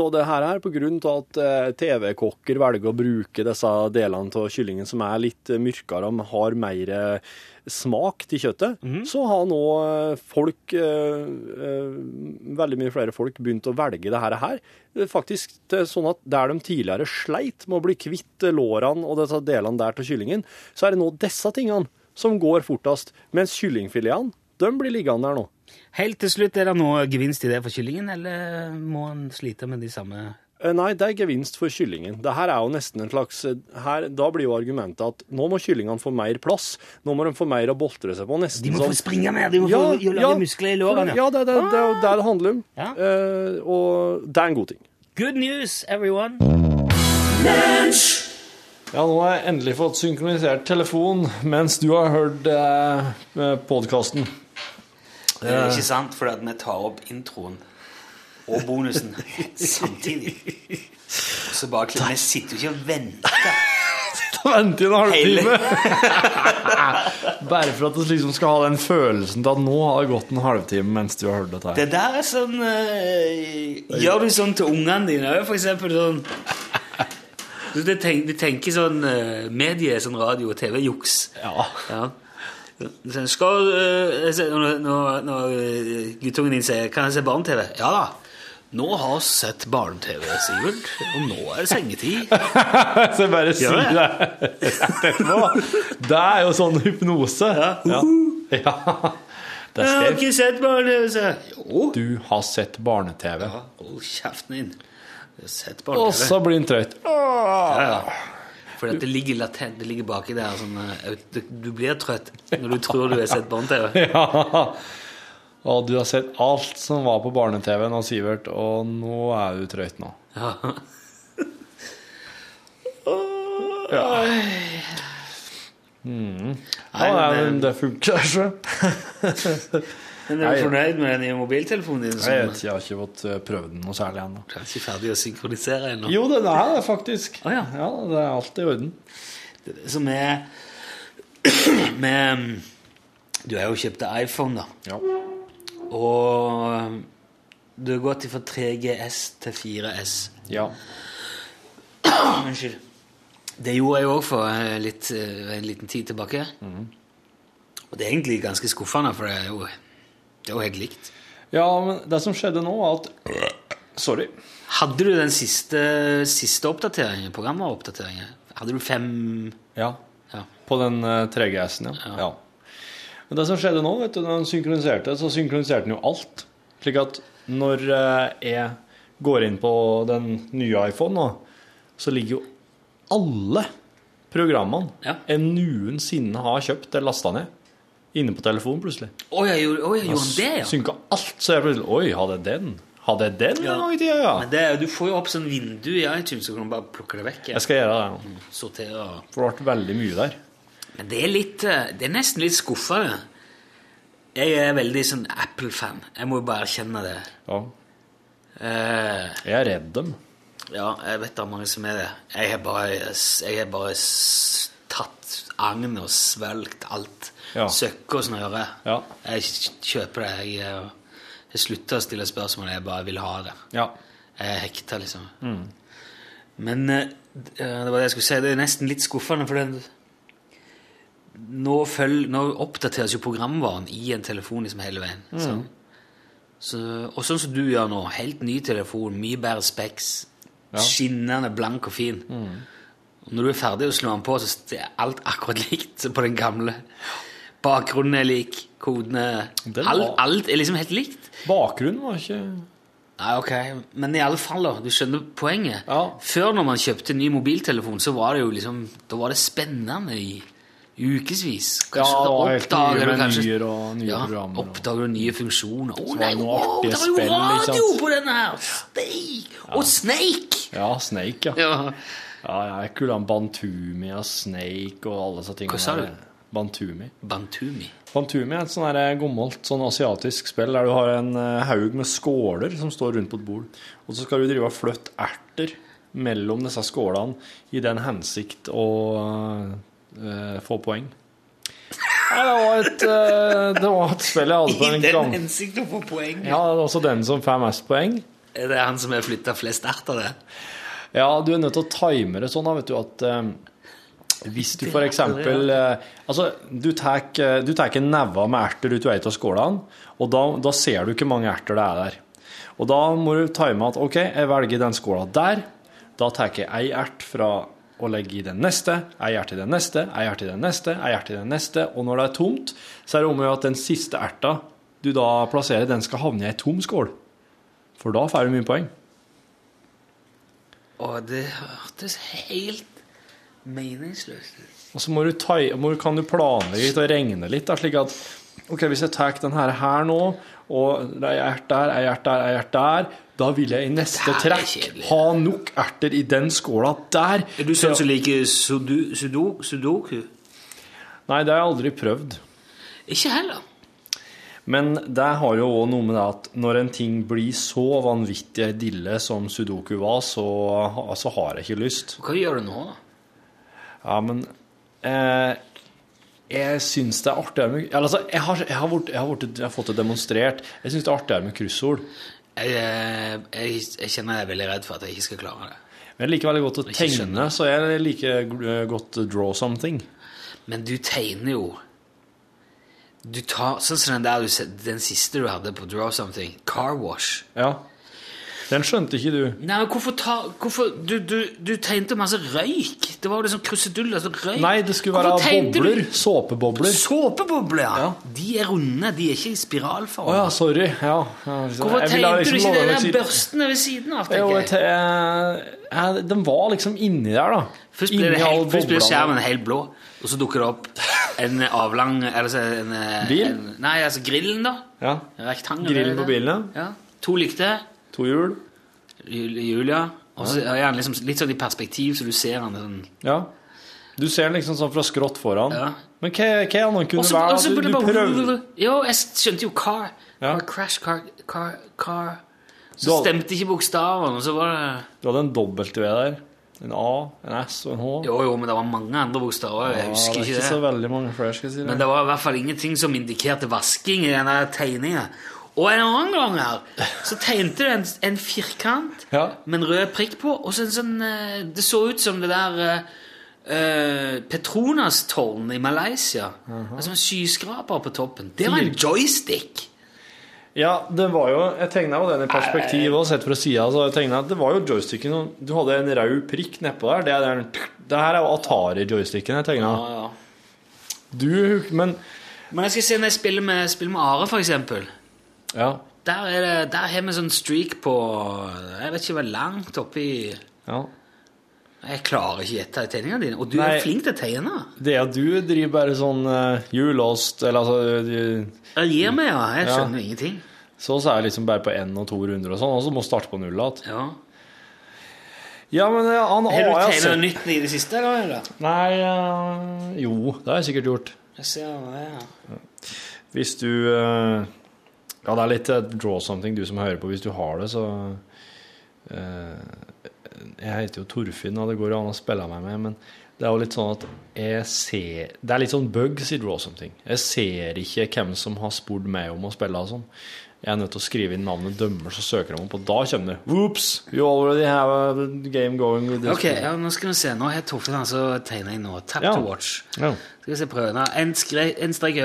av det her, her, på at eh, TV-kokker velger å bruke disse delene av kyllingen som er litt mørkere og har mer eh, smak til kjøttet, så har nå eh, folk, veldig mye flere folk, begynt å velge det her. er Faktisk sånn at der de tidligere sleit med å bli kvitt lårene og disse delene der til kyllingen, så er det nå disse tingene som går fortest, mens kyllingfiletene, de blir liggende der nå. Helt til slutt, er det noe gevinst i det for kyllingen, eller må han slite med de samme Eh, Nei, det er gevinst for kyllingen. Det her er jo nesten en slags eh, her, Da blir jo argumentet at nå må kyllingene få mer plass. Nå må de få mer å boltre seg på. Nesten De må sånn få springe mer, de må få lage muskler i lårene. Ja, det er det, det, er det det handler om. Ja. Uh, og det er en god ting. Good news, everyone! Ja, nå har jeg endelig fått synkronisert telefon mens du har hørt eh, podkasten. Er ikke sant, for at vi tar opp introen og bonusen <laughs> samtidig. Og så bare Vi sitter jo ikke og venter. <laughs> Vent i en halvtime! <laughs> Bare for at du liksom skal ha den følelsen til at nå har det gått en halvtime mens du har hørt dette her. Det der er sånn eh, Gjør du sånn til ungene dine òg, for eksempel sånn Du tenker, du tenker sånn uh, medie, sånn radio- og TV-juks. Ja. Ja. Så skal eh, Når, når, eh, guttungen din sier 'Kan jeg se barne-TV?' Ja da. Nå har vi sett barne-TV, Sivert, og nå er det sengetid. <laughs> Så bare si det etterpå. <laughs> Det er jo sånn hypnose. Ja. Ja. ja. Det Jeg har ikke sett barne-TV, sa jeg. Du har sett barne-TV. Ja, Hold kjeften din. Jeg har sett Og barne-TV. så blir han trøtt. Ja, ja. For det ligger latent, det ligger baki der. Sånn, eh, du- du blir trøtt når du tror du har sett barne-TV. <laughs> Ja. Og du har sett alt som var på barne-TV nå, Sivert, og nå er du trøtt nå. Ja. <laughs> Ja. Mm. Ja, Nei, men, det funker, <laughs> så. Men er du fornøyd med den nye mobiltelefonen din? Jeg vet jeg har ikke fått eh, prøvd den noe særlig ennå. er ikke ferdig å synkronisere ennå? Jo, den er det faktisk. Ah, ja. det er alt i orden. Som er <clears throat> med Du har jo kjøpt iPhone, da. Ja. Og du har gått fra 3GS til 4S. ja. Unnskyld. Det gjorde jeg òg for eh, litt, eh, en liten tid tilbake. Og det er egentlig ganske skuffende, for det er jo, det er jo helt likt. Ja, men det som skjedde nå, var at Sorry. Hadde du den siste, siste oppdateringen, programoppdateringen? Hadde du fem Ja. Ja. På den eh, 3GS-en, ja. Ja. ja. Men det som skjedde nå, vet du, når den synkroniserte, så synkroniserte den jo alt. Slik at når eh, jeg går inn på den nye iPhone nå, så ligger jo alle programmene jeg noensinne har kjøpt eller lasta ned, inne på telefonen plutselig. Å, jeg gjorde, å, jeg gjorde han det, ja? Synka alt, så jeg plutselig Oi, hadde jeg den? Hadde jeg den Ja. en gang i tida, ja? Men det, er- du får jo opp sånn vindu i iTunes, så kan du bare plukke det vekk. Ja. Jeg skal gjøre det. Ja. Sortere For det ble veldig mye der. Men det er litt eh, Det er nesten litt skuffende. Jeg er veldig sånn Apple-fan. Jeg må jo bare erkjenne det. Ja. Eh, Jeg er redd dem. ja, jeg vet det er mange som er det. Jeg har bare, jeg har bare tatt agnet og svelgt alt. Ja. Søkke og snøre. Ja. Jeg kjøper det. Jeg, eh, jeg slutter å stille spørsmål. Jeg bare vil ha det. Ja. Jeg er hekta, liksom. Men eh, det var det jeg skulle si. Det er nesten litt skuffende, for det nå, følg, nå oppdateres jo programvaren i en telefon liksom hele veien. Så, så, og sånn som du gjør nå. Helt ny telefon, mye bedre specs. Skinnende blank og fin. Og når du er ferdig å slå den på, så er alt akkurat <laughs> likt på den gamle. Bakgrunnen er lik, kodene var- alt, alt er liksom helt likt. Bakgrunnen var ikke Nei, ok, Men i alle fall, da. Du skjønner poenget. Ja. Før, når man kjøpte ny mobiltelefon, så var det jo liksom Da var det spennende i Ukevis. Ja, Kanskje da oppdager du kanskje og nye ja, programmer. og- Oppdager du nye funksjoner. Å nei, wow, det var jo radio på den her! Steik! Og Snake! Ja, Snake, ja. Ja. Ja, jeg er kul han Bantumi og Snake og alle disse tingene. Hva sa du? Bantumi. Bantumi. Bantumi er et sånn gommelt gammelt sånn asiatisk spill der du har en eh, haug med skåler som står rundt på et bord. Og så skal du drive og flytte erter mellom disse skålene i den hensikt å uh, få poeng. Ja, det var et, uh, det var et spill jeg hadde på <laughs> en gang. I den hensikt å få poeng. Ja, det er også den som får mest poeng. Er det han som har flytta flest erter, det? Ja, du er nødt til å time det sånn, da, vet du, at eh, hvis du eksempel eh, Altså, du tar eh, du tar en neve med erter ut av skålene, og da, da ser du ikke mange erter det er der. Og da må du time at OK, jeg velger den skåla der. Da tar jeg ei ert fra å legge i den neste, ei ert i den neste, ei ert i den neste, ei ert i den neste. Og når det er tomt, så er det om å gjøre at den siste erta du da plasserer, den skal havne i ei tom skål. For da får du mye poeng. Å, det hørtes helt meningsløst. Og så må du ta, må, kan du planlegge litt og regne litt, da, slik at ok, hvis jeg tar den her, her nå, og det er ert der, ei ert der, ei ert der, da vil jeg i neste er trekk kjedelig. ha nok erter i den skåla der. Er du sånn som liker sudo, sudo, sudoku? Nei, det har jeg aldri prøvd. Ikke heller. Men det har jo òg noe med det at når en ting blir så vanvittig dille som sudoku var, så, så har jeg ikke lyst. Hva gjør du nå, da? Ja, men eh, jeg syns det er artigere med altså, jeg, har, jeg, har vært, jeg, har vært, jeg har fått det demonstrert. Jeg syns det er artigere med kryssord. Jeg, eh, jeg, jeg kjenner jeg er veldig redd for at jeg ikke skal klare det. Men jeg liker veldig godt å tegne, så jeg liker eh, godt draw something. Men du tegner jo Du tar Sånn som den der den siste du hadde på Draw Something, Car Wash. Ja. Den skjønte ikke du. Nei, men hvorfor ta hvorfor, du, du, du tegnte masse røyk. Det var jo liksom kruseduller. Altså røyk. Nei, det skulle være bobler. du- bobler. Såpebobler. Såpebobler, ja. Ja. De er runde, de er ikke i spiralform. Å ja, sorry. Ja. ja, Hvorfor jeg tegnte liksom du ikke de der børstene ved siden av? Jo, jeg jeg? jeg- Den var liksom inni der, da. Først ble, helt, først ble skjermen helt blå, og så dukker det opp en avlang altså en, eh, Bil? En, nei, altså grillen, da. Ja. Rektangel. Grillen på bilen, Ja. To likte. To hjul. Jul- Julia. Og så er han liksom litt sånn i perspektiv, så du ser han sånn Ja. Du ser den liksom sånn fra skrått foran. Ja. Men hva, hva han kunne Og være? og så burde Du, det du prøvde Jo, jeg skjønte jo car. Ja. Car crash, car, car, car. Så hadde- stemte ikke bokstavene, og så var det Du hadde en dobbelt-V der. En A, en S og en H. Jo, jo, men det var mange andre bokstaver. Jeg Ja, husker det er ikke ikke så det. veldig mange flere, skal jeg si Men det. det var i hvert fall ingenting som indikerte vasking i denne tegningen. Og en annen gang her så tegnte du en, en firkant Ja. med en rød prikk på, og så en sånn eh, Det så ut som det der uh, Petronas-tårnet i Malaysia. Altså en skyskraper på toppen. Det var en joystick! Ja, det var jo Jeg tegna jo den i perspektiv og sett fra sida. Så jeg tegnet at det var jo joysticken Du hadde en rød prikk nedpå der. Det, er den, det her er jo Atari-joysticken jeg tegna. Ja, ja. Du Men Men jeg skal se når jeg spiller med, spiller med Are, for eksempel. Ja. Der, er det, der har vi sånn streak på Jeg vet ikke hva langt oppi ja. Jeg klarer ikke å gjette tegningene dine. Og du Nei. er flink til å tegne. Det at du driver bare sånn uh, You lost Eller altså du, Jeg gir meg, ja. Jeg Ja. ingenting. Så så er det liksom bare på én og to runder og sånn, og så må starte på null igjen. Ja. Ja, men han Har du jeg tegnet sett nytt i det siste? Eller? Nei uh, Jo, det har jeg sikkert gjort. Jeg ser det, ja. Hvis du eh, Ja, det er litt eh, draw something, du som hører på. Hvis du har det, så eh, Jeg heter jo Torfinn, og det går an å spille meg med, men det er jo litt sånn at jeg ser Det er litt sånn bugs i draw something. Jeg ser ikke hvem som har spurt meg om å spille og sånn. Jeg er nødt til å skrive inn navnet dømmer, så søker de opp, og da kommer det Whoops! You already have a game going with this. Ok, ja, nå skal vi se. Nå har Torfinn altså tegna inn nå. Tap Ja. to watch. Ja. Skal vi se prøven. En, en strek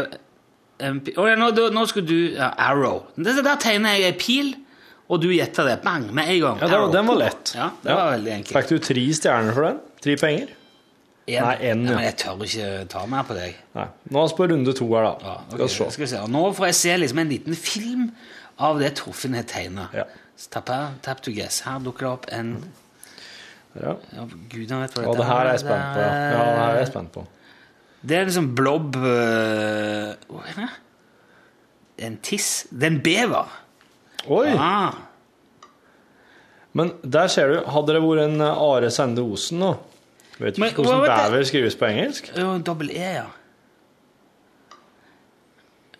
Å, ja, nå, nå skulle du ja, Arrow. Der, der tegner jeg ei pil, og du gjetter det. Bang! Med en gang. Ja, det var- den var lett. Ja, det var veldig enkelt. Fikk du tre stjerner for den? Tre penger? En. Nei, en, ja. Jeg tør ikke ta mer på deg. Nei. Nå er vi på runde to her, da. Ja, ok, Skal vi se. Nå får jeg se liksom en liten film av det Torfinn har tegna. Ja. Tap, tap to guess. Her dukker det opp en Ja. ja, Gudene vet hva Og det her er jeg spent på. Ja, ja det her er jeg spent på. Det er liksom blob øh, det? Er En tiss? Det er en bever. Oi! Ah, Men der ser du, hadde det vært en eh, Are Sende Osen nå Vet du Men ikke hvordan bever skrives på engelsk? jo, dobbel E, ja.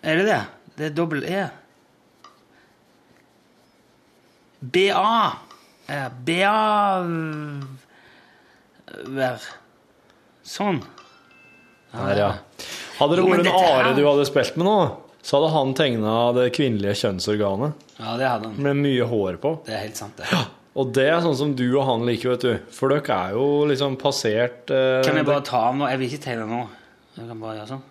Er det det? Det er dobbel E. BA. BA Vær. Sånn. Her, ja. Hadde det vært en Are du hadde spilt med nå, så hadde han tegna det kvinnelige kjønnsorganet Ja, det hadde han. med mye hår på. Det er helt sant, det. Og det er sånn som du og han liker, vet du. For dere er jo liksom passert eh, Kan jeg bare ta av nå? Jeg vil ikke tegne nå. Jeg kan bare gjøre sånn.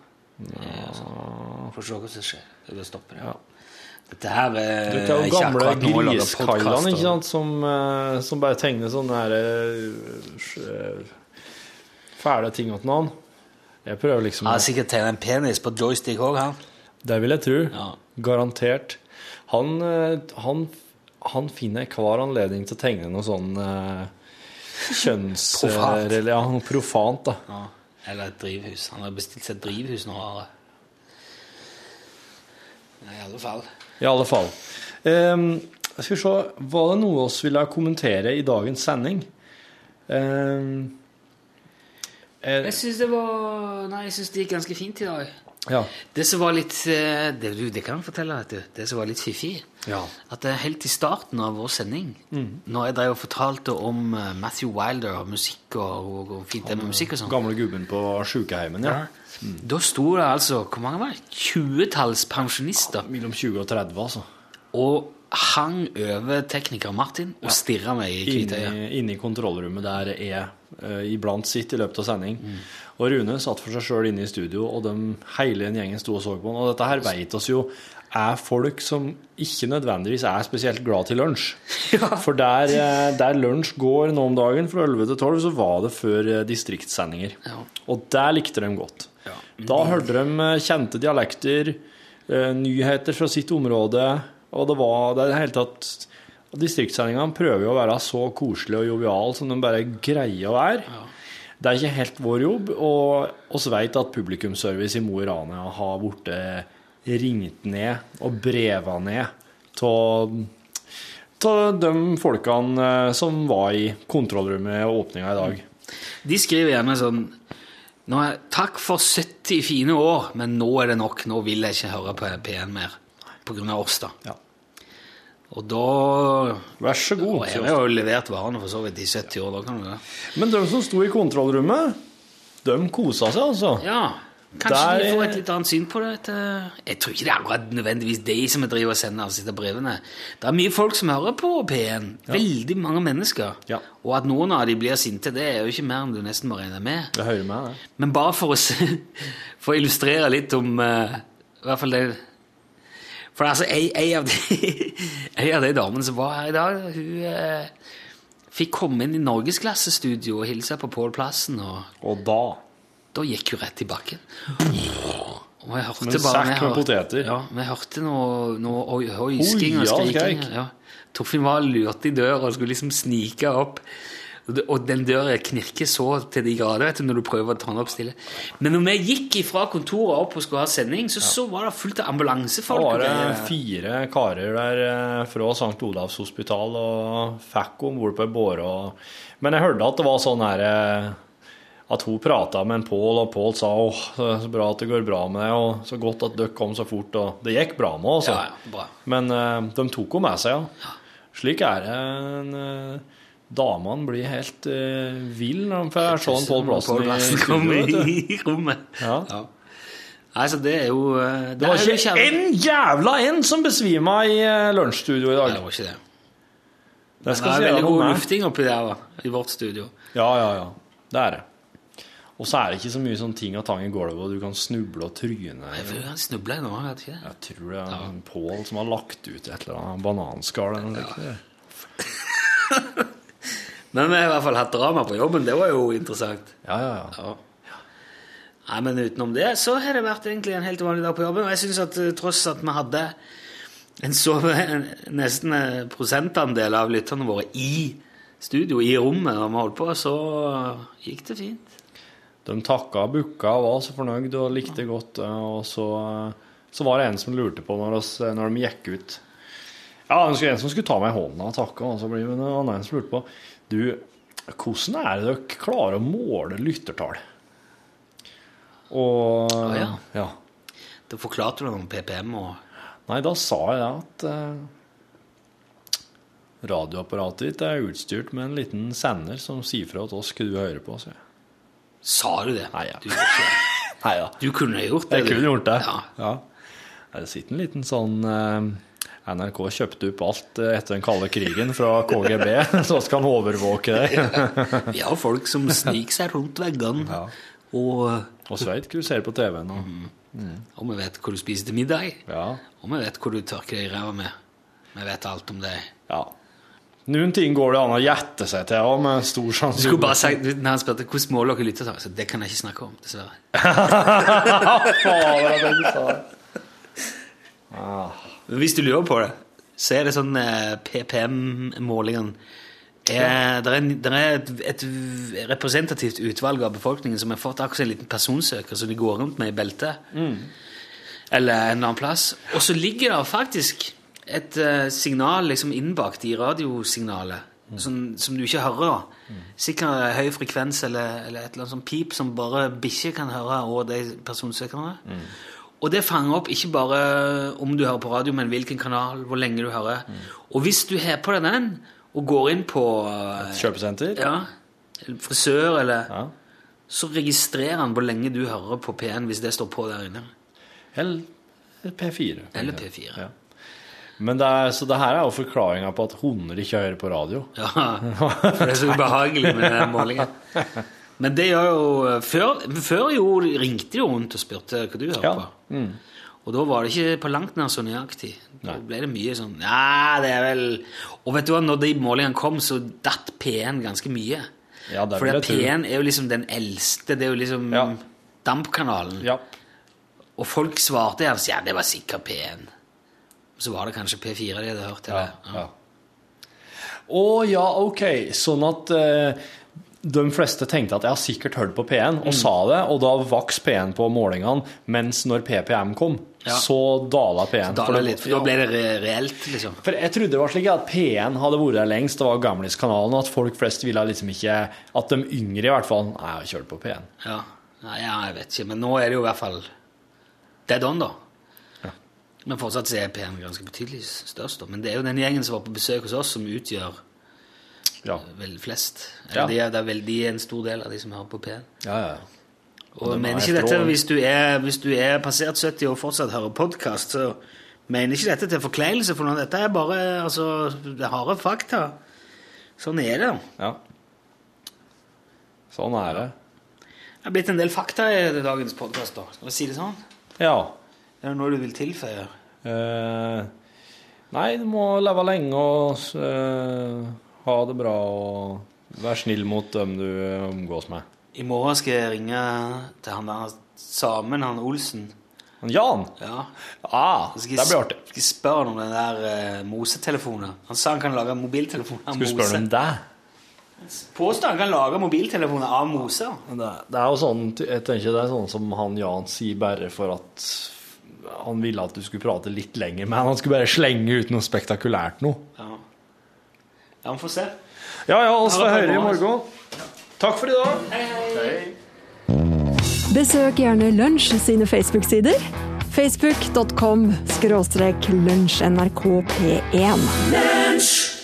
Ja, sånn. Får se hva som skjer. Det stopper. Ja. Dette her er, Dere er jo gamle griskallene, ikke sant, som, eh, som bare tegner sånne her, eh, fæle ting åt noen. Jeg prøver liksom Han har sikkert tegnet en penis på joystick òg, han. Det vil jeg tro. Ja. Garantert. Han, eh, han, han finner hver anledning til å tegne noe sånn uh, kjønns... <laughs> Profant. Ja, noe profant, da. Ja. Eller et drivhus. Han har bestilt seg et drivhus nå. Are. Nei, I alle fall. I alle fall. Um, skal vi se, var det noe vi ville kommentere i dagens sending? Um, eh, Jeg syns det var Nei, jeg synes det gikk ganske fint i dag. ja. Det som var litt eh, Det, det kan jeg fortelle, vet du. Det som var litt fiffig, Ja. at er helt i starten av vår sending, når jeg drev og fortalte om eh, Matthew Wilder og musikk og, og, og fint det med musikk og sånn Gamle gubben på sjukeheimen, ja. Da sto det altså Hvor mange var det? Tjuetalls pensjonister Mellom 20 og 30, altså. og hang over tekniker Martin og stirra meg i hvitøyet. Inne, i kontrollrommet der er iblant sitt i løpet av sending. Og Rune satt for seg sjøl inne i studio, og de, hele den gjengen sto og så på han. Og dette her vet oss jo er folk som ikke nødvendigvis er spesielt glad til lunsj. <laughs> For der, eh, der lunsj går nå om dagen fra 11 til 12, så var det før eh, distriktssendinger. Ja. Og der likte de godt. Da hørte de eh, kjente dialekter, eh, nyheter fra sitt område, og det var i det hele tatt Distriktssendingene prøver jo å være så koselige og joviale som de bare greier å være. Det er ikke helt vår jobb, og oss vet at publikumsservice i Mo i Rana har blitt ringt ned og breva ned av de folkene eh, som var i kontrollrommet og åpninga i dag. De skriver gjerne sånn nå er, Takk for 70 fine år, men nå er det nok. Nå vil jeg ikke høre på P1 mer. På grunn av oss, da. Ja. Og da Vær så god. Da jeg har jo levert varene for så vidt i 70 år. Da kan du det. Men de som sto i kontrollrommet, de kosa seg, altså. Ja. Kanskje Der de får et litt annet syn på det. Jeg tror ikke det er akkurat nødvendigvis de som driver og sender altså, disse brevene. Det er mye folk som hører på P1. Veldig mange mennesker. Ja. Og at noen av de blir sinte, det er jo ikke mer enn du nesten må regne med. Det hører med, det. Men bare for å, <laughs> for å illustrere litt om uh, I hvert fall det For altså, ei, ei, av de, <laughs> ei av de damene som var her i dag, hun eh, fikk komme inn i norgesklassestudio og hilse på Pål Plassen, og Og da da gikk hun rett i bakken. Og jeg hørte med bare sekk med poteter. Ja, vi hørte noe, noe oi- hoisking og skriking. Ja. Torfinn var lurt i døra og skulle liksom snike opp. Og den døra knirker så til de grader vet du, når du prøver å ta den opp stille. Men når vi gikk fra kontoret opp og skulle ha sending, så, så var det fullt av ambulansefolk. Da var det fire karer der eh, fra St. Olavs hospital og fikk om bord på ei båre. og- Men jeg hørte at det var sånn her eh, At hun prata med en Pål, og Pål sa åh, så bra at det går bra med deg, og så godt at dere kom så fort. Og det gikk bra med henne, altså. Ja, ja. Men uh, de tok henne med seg, ja. Slik er det. En, eh, damene blir helt uh, ville når de får se Pål Plassen Pål i rommet. Ja. Ja. Nei, så det er jo eh, Det var ikke en jævla en som besvima i eh, lunsjstudio i Nei, dag. det var ikke det. Det Det er veldig god lufting oppi der da, i vårt studio. Ja, ja, ja. Det er det. Og så er det ikke så mye sånn ting og tang i gulvet, og du kan snuble og tryne. Jeg han snubla noe, vet ikke? Jeg tror det er en Pål som har lagt ut et eller annet bananskall eller noe slikt. <laughs> Men vi har i hvert fall hatt drama på jobben, det var jo interessant. Ja, ja, ja. Ja. Nei, men utenom det så har det vært egentlig en helt vanlig dag på jobben. Og jeg syns at eh, tross at vi hadde en så en, nesten prosentandel av lytterne våre i studio, i rommet, når vi holdt på, så gikk det fint. de takka og booka og var så fornøyd og likte godt. eh, Og så, så var det en som lurte på når, oss, når de gikk ut Ja, det var en som skulle ta meg i hånda og takke, og så ble det en annen som lurte på Du, hvordan er det dere klarer å måle lyttertall? Og ja. ja. Da forklarte du om PPM og Nei, da sa jeg at eh, radioapparatet ditt er utstyrt med en liten sender som sier fra til oss hva du hører på. Så. Sa du det? Nei, ja. Du. <laughs> Nei ja. du kunne gjort det. Jeg du. kunne gjort det. Ja. Ja. Det sitter en liten sånn eh, NRK kjøpte opp alt eh, etter den kalde krigen fra KGB, <laughs> så skal han overvåke deg. <laughs> Vi har folk som sniker seg rundt veggene, Ja. og, Og så vet hva du ser på TV-en. Og, og vi vet hva du spiser til middag, ja. og vi vet hva du tørker deg i ræva med. Vi vet alt om deg. ja. Noen ting går det an å gjette seg til òg, med stor Du skulle bare sagt, når han spurte hvordan måler dere lyttertall, så det kan jeg ikke snakke om, dessverre. <laughs> Fader, det du sa det. Hvis du lurer på det, så er det sånn eh, PPM-målingene eh, det er, der er et, et representativt utvalg av befolkningen som har fått akkurat en liten personsøker som de går rundt med i beltet. Eller en annen plass. Og så ligger det faktisk et eh, signal liksom innbakt i radiosignalet. Som, som du ikke hører. da. Sikkert høy frekvens eller, eller et eller annet sånt pip som bare bikkjer kan høre over de personsøkerne. Og det fanger opp ikke bare om du hører på radio, men hvilken kanal, hvor lenge du hører. Og hvis du har på deg den, og går inn på Et Kjøpesenter? ja, frisør, eller Ja. Så registrerer han hvor lenge du hører på P1 hvis det står på der inne. Eller P4. Eller P4. Ja. Men det er, så det her er jo forklaringa på at hunder ikke hører på radio. Ja, for <laughs> det er så ubehagelig med den målingen. <laughs> Men det gjør jo Før, før jo ringte de jo rundt og spurte hva du hører Ja. på. Og da var det ikke på langt nær så nøyaktig. Da ble det mye sånn Ja, det er vel Og vet du hva, når de målingene kom, så datt P1 ganske mye. Ja, det For vil jeg tro. P1 er jo liksom den eldste. Det er jo liksom Ja. dampkanalen. Ja. Og folk svarte gjerne ja, det var sikkert P1. Så var det kanskje P4 de hadde hørt. Eller, ja. Å ja, ok. Sånn at eh, de fleste tenkte at jeg har sikkert hørt på P1, Mm. og sa det, og da vaks P1 på målingene, mens når PPM kom, Ja. så dala P1. Så For litt, for da ble det reelt, liksom. For jeg trodde det var slik at P1 hadde vært der lengst, det var Gamliskanalen, og at folk flest ville liksom ikke At de yngre, i hvert fall Nei, jeg har kjørt på P1. Ja. Nei, ja, jeg vet ikke, men nå er det jo i hvert fall dead on, da. Men fortsatt er P1 ganske betydelig størst. da. Men det er jo den gjengen som var på besøk hos oss, som utgjør Ja. vel flest. Ja. De det er veldig en stor del av de som hører på P1. Ja, ja. Og jeg mener ikke dette hvis du, er, hvis du er passert 70 og fortsatt hører podkast, så mener ikke dette til forkleinelse for noen. Dette er bare altså, det harde fakta. Sånn er det. ja. Sånn er det. Det er blitt en del fakta i dagens podkast, da. Skal vi si det sånn? Ja. Er det noe du vil tilføye? Eh, nei, du må leve lenge og eh, ha det bra og vær snill mot dem du omgås med. I morgen skal jeg ringe til han der samen, han Olsen. Han Jan! Ja. Ah, det blir artig. skal jeg spørre ham om den der uh, mosetelefonen. Han sa han kan lage mobiltelefoner av Skal du spørre mose. om det? Påstår han kan lage mobiltelefoner av mose. Det, det er jo sånn, jeg tenker det er sånn som han Jan sier bare for at han ville at du skulle prate litt lenger, men han skulle bare slenge ut noe spektakulært noe. Ja. Ja, vi får se. Ja, ja, oss får høre i morgen. Takk for i dag. Hei, hei. Besøk gjerne Lunsj sine Facebook-sider. Facebook.com skråstrek lunsjnrkp1.